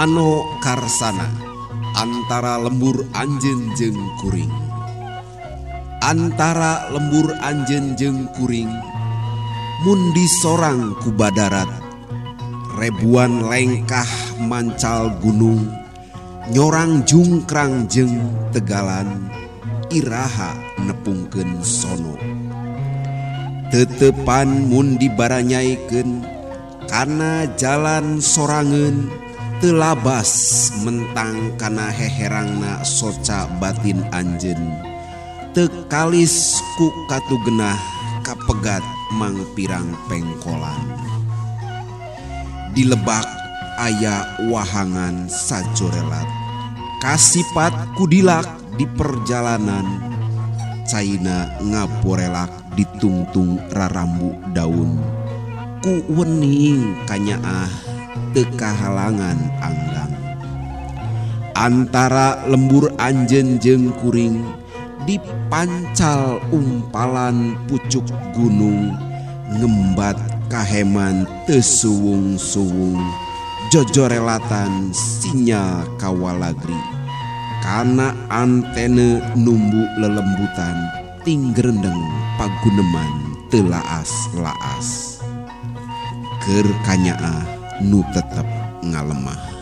Ano Karsana antara lembur Anjen jeng kuring. Antara lembur Anjen jeng kuring mundi sorang kubadarat rebuan lengkah mancal gunung nyorang jungkrang jeng tegalan iraha nepungken sono. Tetepan mundi baranyaiken karena jalan sorangan telabas mentang karena heherangna soca batin Anjen tekalis ku katu genah kapegat mang pirang pengkolan. Dilebak ayah wahangan sajorelat kasipat kudilak di perjalanan. China ngaporelak ditungtung rarambu daun. Ku wening kanyaah tekahalangan Anggang. Antara lembur Anjen jeng kuring dipancal umpalan pucuk gunung ngembat kaheman tesuwung-suwung jojorelatan sinyal kawalagri karena antene numbu lelembutan tinggrendeng paguneman telaas laas kerkanyaan nu tetap ngalemah